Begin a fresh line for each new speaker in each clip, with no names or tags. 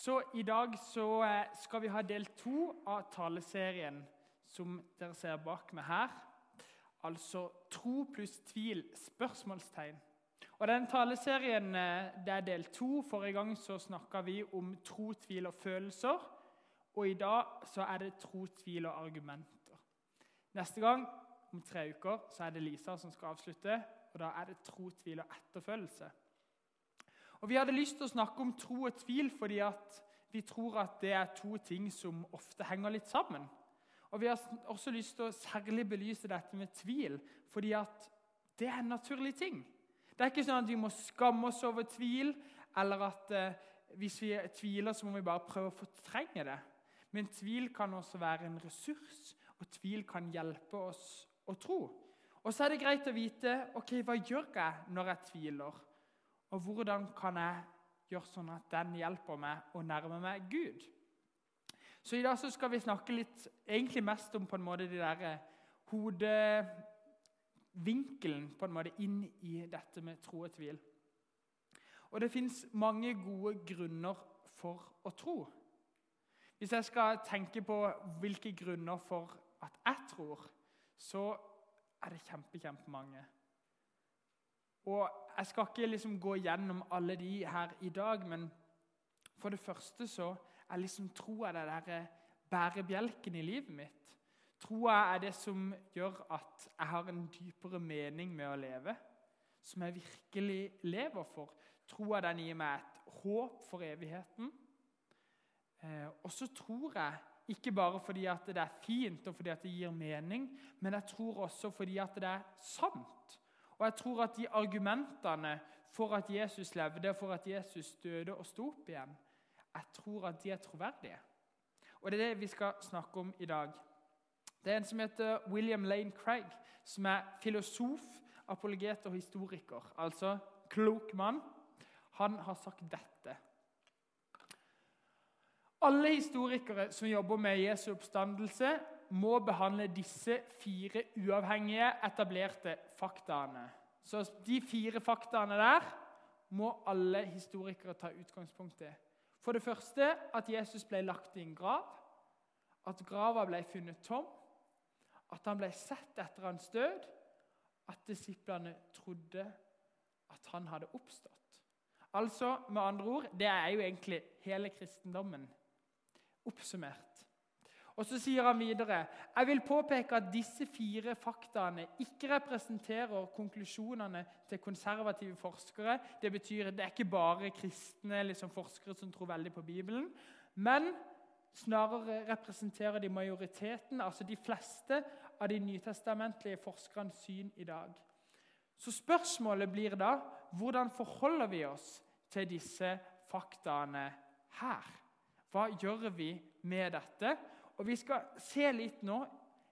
Så i dag så eh, skal vi ha del to av taleserien som dere ser bak meg her. Altså tro pluss tvil? spørsmålstegn. Og den taleserien eh, det er del to. Forrige gang så snakka vi om tro, tvil og følelser. Og i dag så er det tro, tvil og argumenter. Neste gang, om tre uker, så er det Lisa som skal avslutte. Og da er det tro, tvil og etterfølelse. Og Vi hadde lyst til å snakke om tro og tvil fordi vi tror at det er to ting som ofte henger litt sammen. Og Vi har også lyst til å særlig belyse dette med tvil, fordi det er en naturlig ting. Det er ikke sånn at vi må skamme oss over tvil, eller at eh, hvis vi tviler, så må vi bare prøve å fortrenge det. Men tvil kan også være en ressurs, og tvil kan hjelpe oss å tro. Og så er det greit å vite ok, hva gjør jeg når jeg tviler. Og hvordan kan jeg gjøre sånn at den hjelper meg å nærme meg Gud? Så I dag så skal vi snakke litt, egentlig mest om på en måte de der eh, hodevinkelen på en måte inn i dette med tro og tvil. Og det fins mange gode grunner for å tro. Hvis jeg skal tenke på hvilke grunner for at jeg tror, så er det kjempe, kjempemange. Og Jeg skal ikke liksom gå gjennom alle de her i dag, men for det første så er liksom troa det derre bærebjelken i livet mitt. Troa er det som gjør at jeg har en dypere mening med å leve. Som jeg virkelig lever for. Troa den gir meg et håp for evigheten. Eh, og så tror jeg, ikke bare fordi at det er fint og fordi at det gir mening, men jeg tror også fordi at det er sant. Og jeg tror at de argumentene for at Jesus levde, for at Jesus døde og sto opp igjen, jeg tror at de er troverdige. Og det er det vi skal snakke om i dag. Det er en som heter William Lane Craig, som er filosof, apologet og historiker. Altså klok mann. Han har sagt dette. Alle historikere som jobber med Jesu oppstandelse, må behandle disse fire uavhengige, etablerte faktaene. Så de fire faktaene der må alle historikere ta utgangspunkt i. For det første at Jesus ble lagt i en grav, at grava ble funnet tom, at han ble sett etter hans død, at disiplene trodde at han hadde oppstått. Altså, med andre ord, Det er jo egentlig hele kristendommen oppsummert. Og Så sier han videre jeg vil påpeke at disse fire faktaene ikke representerer konklusjonene til konservative forskere. Det betyr at det er ikke bare kristne liksom forskere som tror veldig på Bibelen. Men snarere representerer de majoriteten, altså de fleste, av de nytestamentlige forskernes syn i dag. Så spørsmålet blir da hvordan forholder vi oss til disse faktaene her? Hva gjør vi med dette? Og Vi skal se litt nå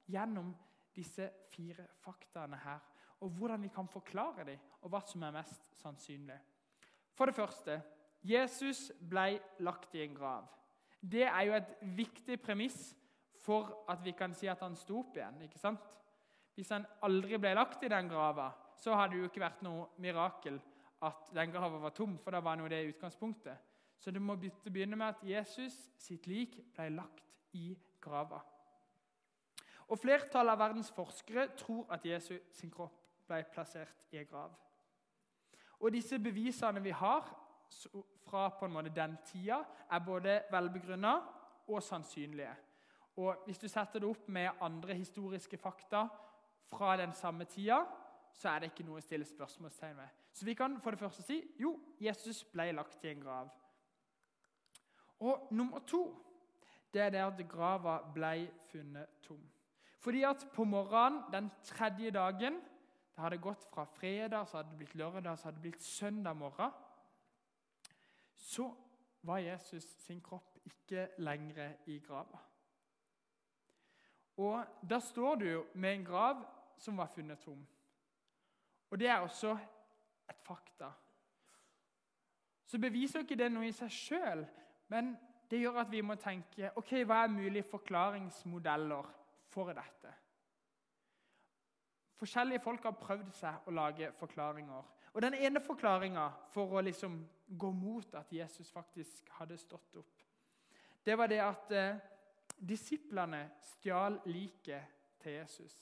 gjennom disse fire faktaene her, og hvordan vi kan forklare dem, og hva som er mest sannsynlig. For det første Jesus ble lagt i en grav. Det er jo et viktig premiss for at vi kan si at han sto opp igjen. ikke sant? Hvis han aldri ble lagt i den grava, så hadde det jo ikke vært noe mirakel at den grava var tom, for da var noe det i utgangspunktet. Så det må begynne med at Jesus sitt lik ble lagt i grava. Og Flertallet av verdens forskere tror at Jesu sin kropp ble plassert i en grav. Og Disse bevisene vi har fra på en måte den tida, er både velbegrunna og sannsynlige. Og Hvis du setter det opp med andre historiske fakta fra den samme tida, så er det ikke noe å stille spørsmålstegn ved. Så vi kan for det første si jo, Jesus ble lagt i en grav. Og nummer to det er det at grava ble funnet tom. Fordi at på morgenen den tredje dagen Det hadde gått fra fredag, så hadde det blitt lørdag, så hadde det blitt søndag morgen. Så var Jesus sin kropp ikke lenger i grava. Og Da står du med en grav som var funnet tom. Og det er også et fakta. Så beviser ikke det noe i seg sjøl, men det gjør at vi må tenke ok, hva er mulige forklaringsmodeller for dette. Forskjellige folk har prøvd seg å lage forklaringer. Og Den ene forklaringa for å liksom gå mot at Jesus faktisk hadde stått opp. Det var det at eh, disiplene stjal liket til Jesus.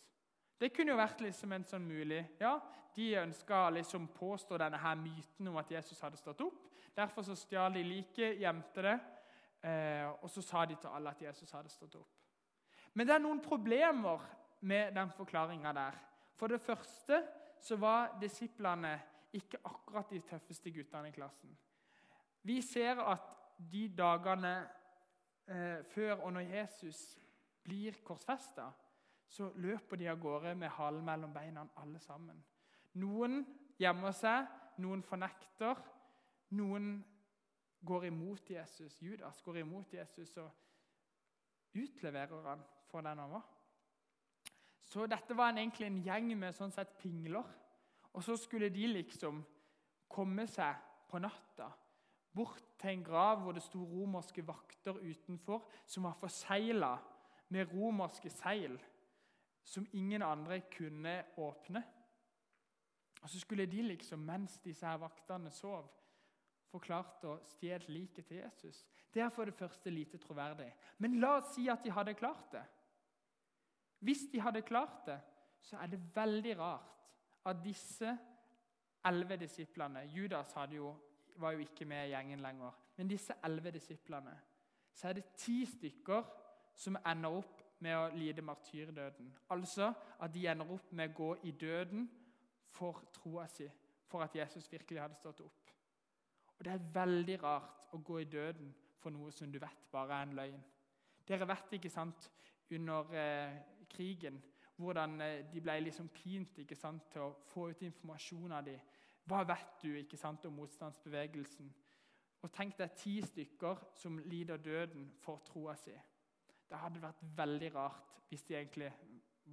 Det kunne jo vært liksom en sånn mulig Ja, De ønska liksom påstå denne her myten om at Jesus hadde stått opp. Derfor så stjal de liket, gjemte det, eh, og så sa de til alle at Jesus hadde stått opp. Men det er noen problemer med den forklaringa der. For det første så var disiplene ikke akkurat de tøffeste guttene i klassen. Vi ser at de dagene eh, før og når Jesus blir korsfesta, så løper de av gårde med halen mellom beina, alle sammen. Noen gjemmer seg, noen fornekter, noen går imot Jesus. Judas går imot Jesus og utleverer han for den han var. Så dette var en, egentlig en gjeng med sånn sett pingler. Og så skulle de liksom komme seg på natta bort til en grav hvor det sto romerske vakter utenfor, som var forsegla med romerske seil som ingen andre kunne åpne. Og Så skulle de liksom, mens disse her vaktene sov, få og å stjele liket til Jesus. Det er for det første lite troverdig. Men la oss si at de hadde klart det. Hvis de hadde klart det, så er det veldig rart at disse elleve disiplene Judas jo, var jo ikke med i gjengen lenger. Men disse elleve disiplene, så er det ti stykker som ender opp med å lide martyrdøden. Altså at de ender opp med å gå i døden for troa si, for at Jesus virkelig hadde stått opp. Og Det er veldig rart å gå i døden for noe som du vet bare er en løgn. Dere vet ikke sant, under eh, krigen hvordan eh, de ble liksom pint ikke sant, til å få ut informasjon av dem. Hva vet du ikke sant, om motstandsbevegelsen? Og Tenk deg ti stykker som lider døden for troa si. Det hadde vært veldig rart hvis de egentlig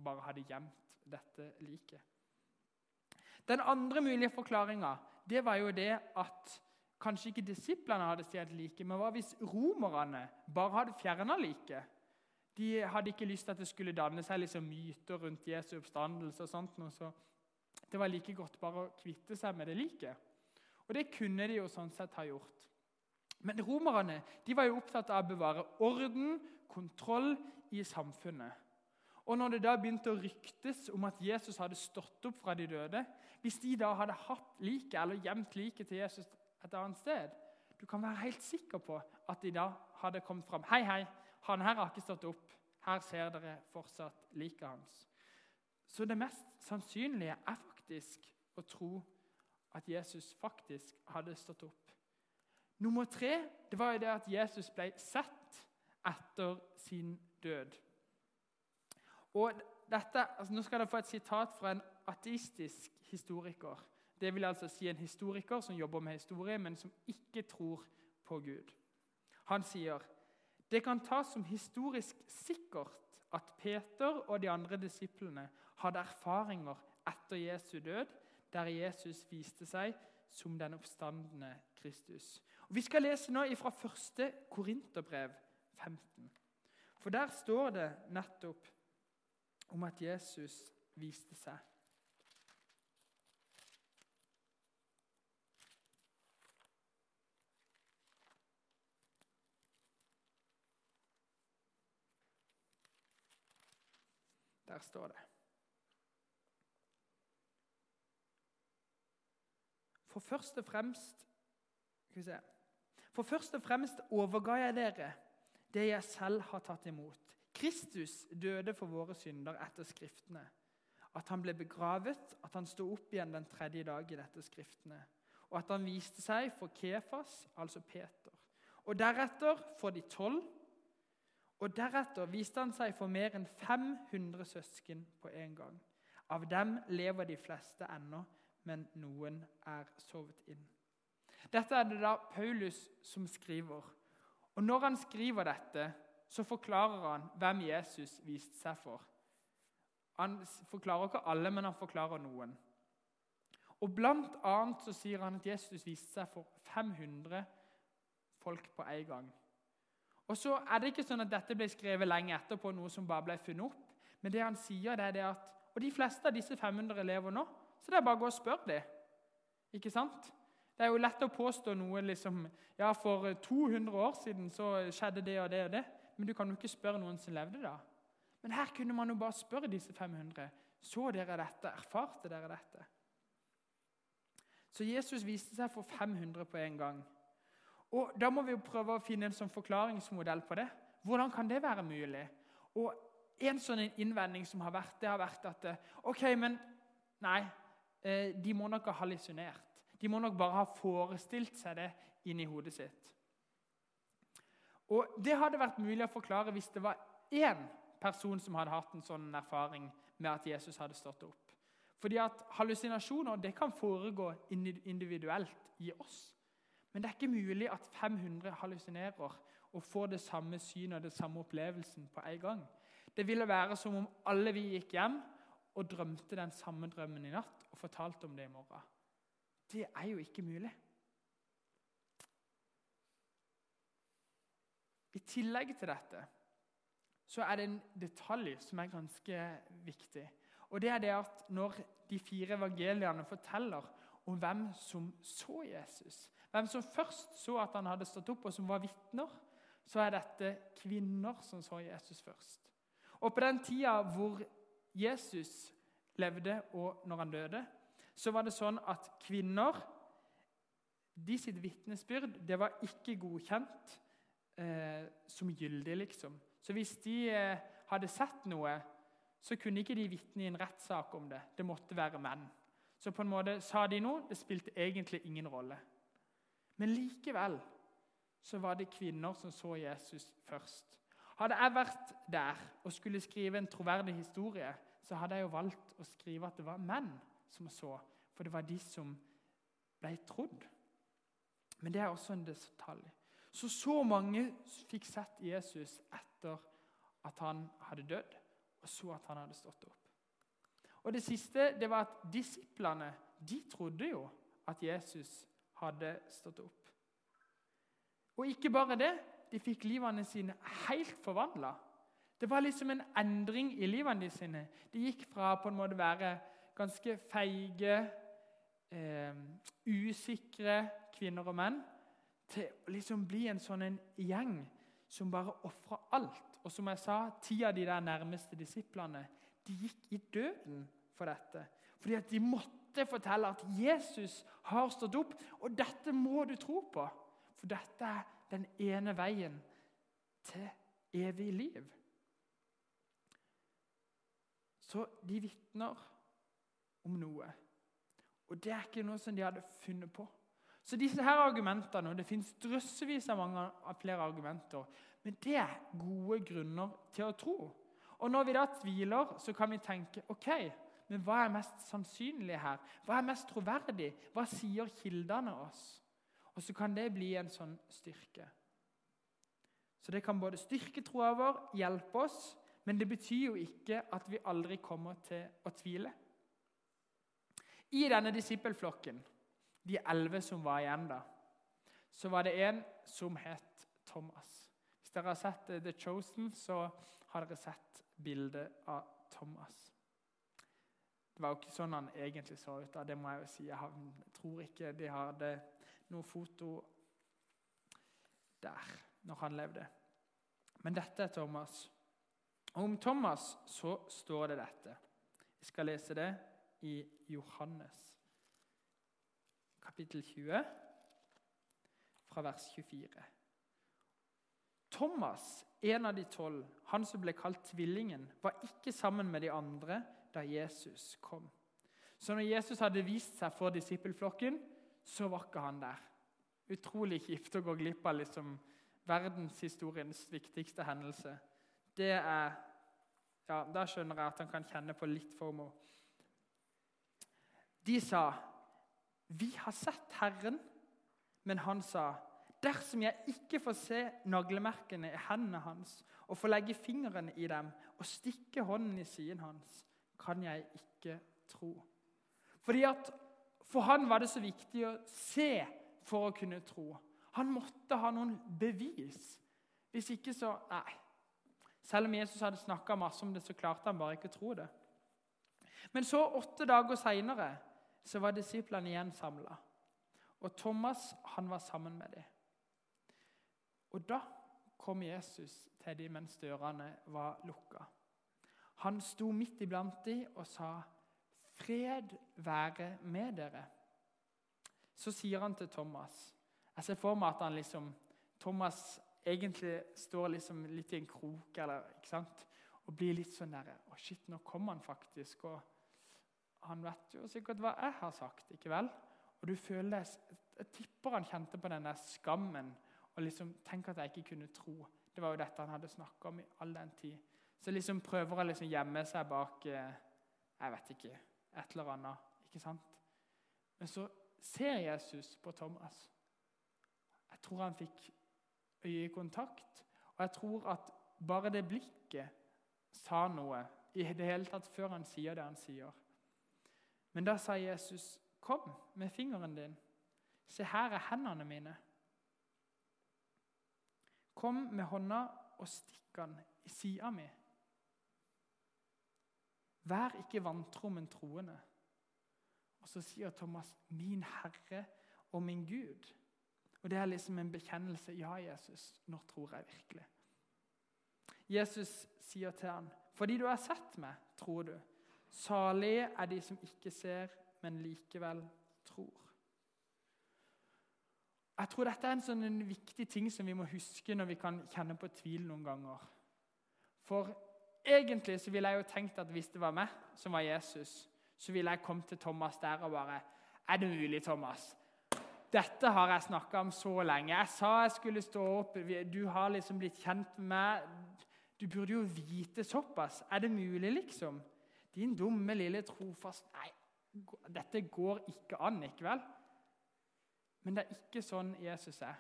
bare hadde gjemt dette liket. Den andre mulige forklaringa var jo det at kanskje ikke disiplene hadde stjålet liket, men hva hvis romerne bare hadde fjerna liket? De hadde ikke lyst til at det skulle danne seg liksom myter rundt Jesu oppstandelse. og sånt, så Det var like godt bare å kvitte seg med det liket. Og det kunne de jo sånn sett ha gjort. Men romerne de var jo opptatt av å bevare orden kontroll i samfunnet. Og når det da begynte å ryktes om at Jesus hadde stått opp fra de døde Hvis de da hadde hatt liket eller gjemt liket til Jesus et annet sted Du kan være helt sikker på at de da hadde kommet fram. 'Hei, hei, han her har ikke stått opp. Her ser dere fortsatt liket hans.' Så det mest sannsynlige er faktisk å tro at Jesus faktisk hadde stått opp. Nummer tre det var jo det at Jesus ble sett etter sin død. Og dette, altså Nå skal dere få et sitat fra en ateistisk historiker. Det vil altså si en historiker som jobber med historie, men som ikke tror på Gud. Han sier det kan tas som historisk sikkert at Peter og de andre disiplene hadde erfaringer etter Jesu død, der Jesus viste seg som den oppstandende Kristus. Og vi skal lese nå fra 1. Korinterbrev, 15. For der står det nettopp om at Jesus viste seg. Der står det. For først og fremst Skal vi se For først og fremst overga jeg dere det jeg selv har tatt imot. Kristus døde for våre synder etter Skriftene. At han ble begravet, at han sto opp igjen den tredje dagen etter Skriftene. Og at han viste seg for Kefas, altså Peter. Og deretter for de tolv. Og deretter viste han seg for mer enn 500 søsken på en gang. Av dem lever de fleste ennå, men noen er sovet inn. Dette er det da Paulus som skriver. Og Når han skriver dette, så forklarer han hvem Jesus viste seg for. Han forklarer ikke alle, men han forklarer noen. Og Blant annet så sier han at Jesus viste seg for 500 folk på en gang. Og så er det ikke sånn at Dette ble skrevet lenge etterpå, noe som bare ble funnet opp. Men det han sier, det er det at Og de fleste av disse 500 elever nå, så det er bare å gå og spørre dem. Ikke sant? Det er jo lett å påstå noe liksom Ja, for 200 år siden så skjedde det og det og det. Men du kan jo ikke spørre noen som levde da. Men her kunne man jo bare spørre disse 500. Så dere dette? Erfarte dere dette? Så Jesus viste seg for 500 på en gang. Og Da må vi jo prøve å finne en sånn forklaringsmodell på det. Hvordan kan det være mulig? Og En sånn innvending som har vært, det har vært at ok, men nei, eh, de må nok ha hallusinert. De må nok bare ha forestilt seg det inni hodet sitt. Og Det hadde vært mulig å forklare hvis det var én person som hadde hatt en sånn erfaring med at Jesus hadde stått opp. Fordi at Hallusinasjoner det kan foregå individuelt i oss. Men det er ikke mulig at 500 hallusinerer og får det samme synet og det samme opplevelsen på en gang. Det ville være som om alle vi gikk hjem og drømte den samme drømmen i natt og fortalte om det i morgen. Det er jo ikke mulig. I tillegg til dette så er det en detalj som er ganske viktig. Og det er det at Når de fire evangeliene forteller om hvem som så Jesus, hvem som først så at han hadde stått opp, og som var vitner, så er dette kvinner som så Jesus først. Og På den tida hvor Jesus levde, og når han døde, så var det sånn at kvinner de sitt vitnesbyrd det var ikke godkjent eh, som gyldig, liksom. Så hvis de eh, hadde sett noe, så kunne ikke de vitne i en rettssak om det. Det måtte være menn. Så på en måte sa de noe, det spilte egentlig ingen rolle. Men likevel så var det kvinner som så Jesus først. Hadde jeg vært der og skulle skrive en troverdig historie, så hadde jeg jo valgt å skrive at det var menn som så, for det var de som ble trodd. Men det er også en detalj. Så så mange fikk sett Jesus etter at han hadde dødd, og så at han hadde stått opp. Og Det siste det var at disiplene de trodde jo at Jesus hadde stått opp. Og ikke bare det, de fikk livene sine helt forvandla. Det var liksom en endring i livene sine. De gikk fra på en måte å være ganske feige, eh, usikre kvinner og menn til å liksom bli en sånn en gjeng som bare ofra alt. Og som jeg sa, ti av de der nærmeste disiplene de gikk i døden for dette. Fordi at de måtte fortelle at Jesus har stått opp, og dette må du tro på. For dette er den ene veien til evig liv. Så de vitner om noe. Og det er ikke noe som de hadde funnet på. Så disse her argumentene, og Det fins drøssevis av mange flere argumenter, men det er gode grunner til å tro. Og Når vi da tviler, så kan vi tenke ok, men hva er mest sannsynlig her? Hva er mest troverdig? Hva sier kildene oss? Og så kan det bli en sånn styrke. Så det kan både styrke troa vår, hjelpe oss, men det betyr jo ikke at vi aldri kommer til å tvile. I denne disippelflokken de elleve som var igjen da, så var det en som het Thomas. Hvis dere har sett The Chosen, så har dere sett bildet av Thomas. Det var jo ikke sånn han egentlig så ut. da, det må Jeg jo si. Jeg tror ikke de hadde noe foto der når han levde. Men dette er Thomas. Og Om Thomas så står det dette. Jeg skal lese det i Johannes kapittel 20, fra vers 24. Thomas, en av de tolv, han som ble kalt tvillingen, var ikke sammen med de andre da Jesus kom. Så når Jesus hadde vist seg for disippelflokken, så var ikke han der. Utrolig kjipt å gå glipp av liksom verdenshistoriens viktigste hendelse. Det er ja, Da skjønner jeg at han kan kjenne på litt FOMO. De sa 'Vi har sett Herren.' Men han sa, 'Dersom jeg ikke får se naglemerkene i hendene hans' 'og får legge fingeren i dem og stikke hånden i siden hans, kan jeg ikke tro.' Fordi at For han var det så viktig å se for å kunne tro. Han måtte ha noen bevis. Hvis ikke, så Nei. Selv om Jesus hadde snakka masse om det, så klarte han bare ikke å tro det. Men så, åtte dager seinere, så var disiplene igjen samla. Og Thomas han var sammen med dem. Og da kom Jesus til dem mens dørene var lukka. Han sto midt iblant dem og sa, 'Fred være med dere.' Så sier han til Thomas Jeg ser for meg at han liksom, Thomas egentlig står liksom litt i en krok eller, og blir litt sånn der Å, shit, nå kom han faktisk. Og han vet jo sikkert hva jeg har sagt, ikke vel? Og du føler, Jeg tipper han kjente på denne skammen og liksom Tenk at jeg ikke kunne tro. Det var jo dette han hadde snakka om i all den tid. Så liksom prøver å liksom gjemme seg bak eh, jeg vet ikke, et eller annet. ikke sant? Men så ser Jesus på Thomas. Jeg tror han fikk øyekontakt. Og jeg tror at bare det blikket sa noe i det hele tatt før han sier det han sier. Men da sa Jesus, 'Kom med fingeren din. Se, her er hendene mine.' Kom med hånda og stikk den i sida mi. Vær ikke vantro, men troende. Og så sier Thomas, 'Min Herre og min Gud'. Og Det er liksom en bekjennelse. Ja, Jesus, nå tror jeg virkelig. Jesus sier til ham, 'Fordi du har sett meg, tror du.' Salige er de som ikke ser, men likevel tror. Jeg tror dette er en sånn viktig ting som vi må huske når vi kan kjenne på tvil noen ganger. For egentlig så ville jeg jo tenkt at hvis det var meg som var Jesus, så ville jeg kommet til Thomas der og bare Er det mulig, Thomas? Dette har jeg snakka om så lenge. Jeg sa jeg skulle stå opp. Du har liksom blitt kjent med meg. Du burde jo vite såpass. Er det mulig, liksom? Din dumme, lille trofast Nei, dette går ikke an, ikke vel? Men det er ikke sånn Jesus er.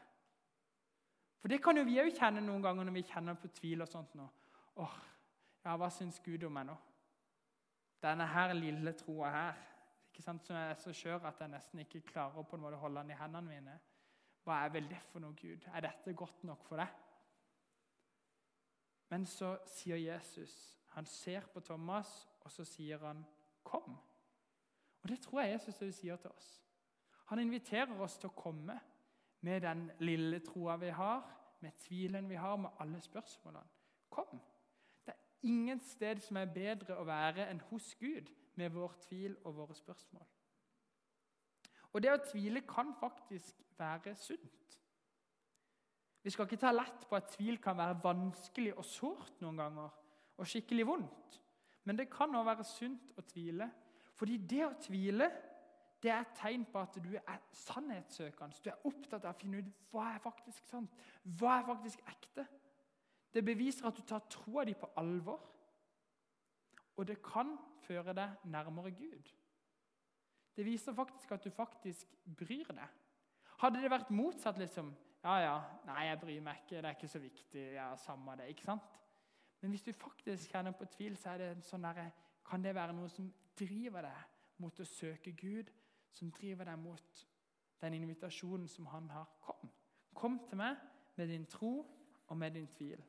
For det kan jo vi òg kjenne noen ganger når vi kjenner på tvil og sånt. nå. Åh, ja, Hva syns Gud om meg nå? Denne her lille troa her, ikke sant, som er så skjør at jeg nesten ikke klarer på en måte holde den i hendene mine. Hva er vel det for noe, Gud? Er dette godt nok for deg? Men så sier Jesus Han ser på Thomas, og så sier han, 'Kom'. Og Det tror jeg Jesus også sier til oss. Han inviterer oss til å komme med den lille troa vi har, med tvilen vi har, med alle spørsmålene. Kom. Ingen sted som er bedre å være enn hos Gud med vår tvil og våre spørsmål. Og det å tvile kan faktisk være sunt. Vi skal ikke ta lett på at tvil kan være vanskelig og sårt noen ganger, og skikkelig vondt. Men det kan òg være sunt å tvile. Fordi det å tvile det er et tegn på at du er sannhetssøkende. Du er opptatt av å finne ut hva er faktisk sant, hva er faktisk ekte. Det beviser at du tar troa di på alvor. Og det kan føre deg nærmere Gud. Det viser faktisk at du faktisk bryr deg. Hadde det vært motsatt, liksom Ja, ja, nei, jeg bryr meg ikke, det er ikke så viktig. ja, samme det, ikke sant? Men hvis du faktisk kjenner på tvil, så er det sånn der, kan det være noe som driver deg mot å søke Gud, som driver deg mot den invitasjonen som han har. Kom. Kom til meg med din tro og med din tvil.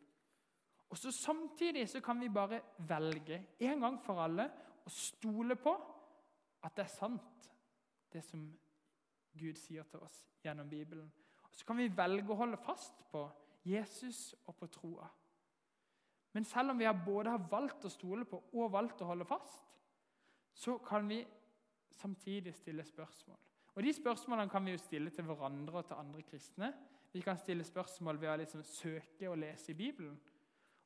Og så Samtidig så kan vi bare velge en gang for alle å stole på at det er sant, det som Gud sier til oss gjennom Bibelen. Og Så kan vi velge å holde fast på Jesus og på troa. Men selv om vi både har valgt å stole på og valgt å holde fast, så kan vi samtidig stille spørsmål. Og De spørsmålene kan vi jo stille til hverandre og til andre kristne. Vi kan stille spørsmål ved å liksom søke og lese i Bibelen.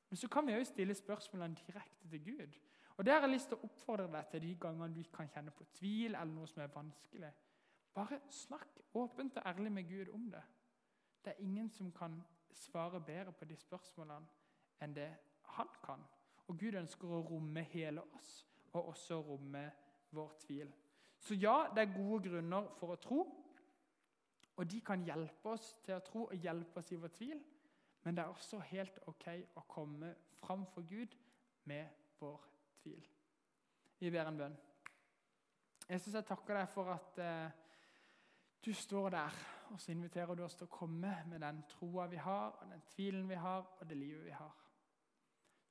Men så kan vi òg stille spørsmålene direkte til Gud. Og Der har jeg lyst til å oppfordre deg til de gangene du kan kjenne på tvil eller noe som er vanskelig. Bare snakk åpent og ærlig med Gud om det. Det er ingen som kan svare bedre på de spørsmålene enn det han kan. Og Gud ønsker å romme hele oss, og også romme vår tvil. Så ja, det er gode grunner for å tro, og de kan hjelpe oss til å tro og hjelpe oss i vår tvil. Men det er også helt ok å komme fram for Gud med vår tvil. Vi ber en bønn. Jesus, jeg takker deg for at eh, du står der, og så inviterer du oss til å komme med den troa vi har, og den tvilen vi har, og det livet vi har.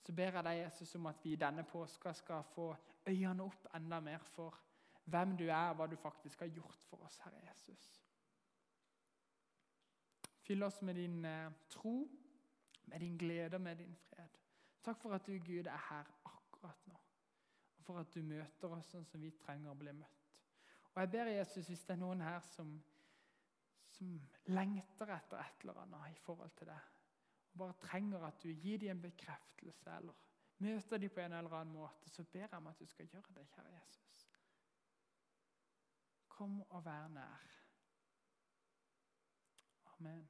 Så ber jeg deg, Jesus, om at vi i denne påska skal få øynene opp enda mer for hvem du er, og hva du faktisk har gjort for oss, Herre Jesus. Fyll oss med din eh, tro, med din glede og med din fred. Takk for at du, Gud, er her akkurat nå. Og for at du møter oss sånn som vi trenger å bli møtt. Og jeg ber Jesus, hvis det er noen her som, som lengter etter et eller annet i forhold til det, og bare trenger at du gir dem en bekreftelse eller møter dem på en eller annen måte, så ber jeg om at du skal gjøre det, kjære Jesus. Kom og vær nær. Amen.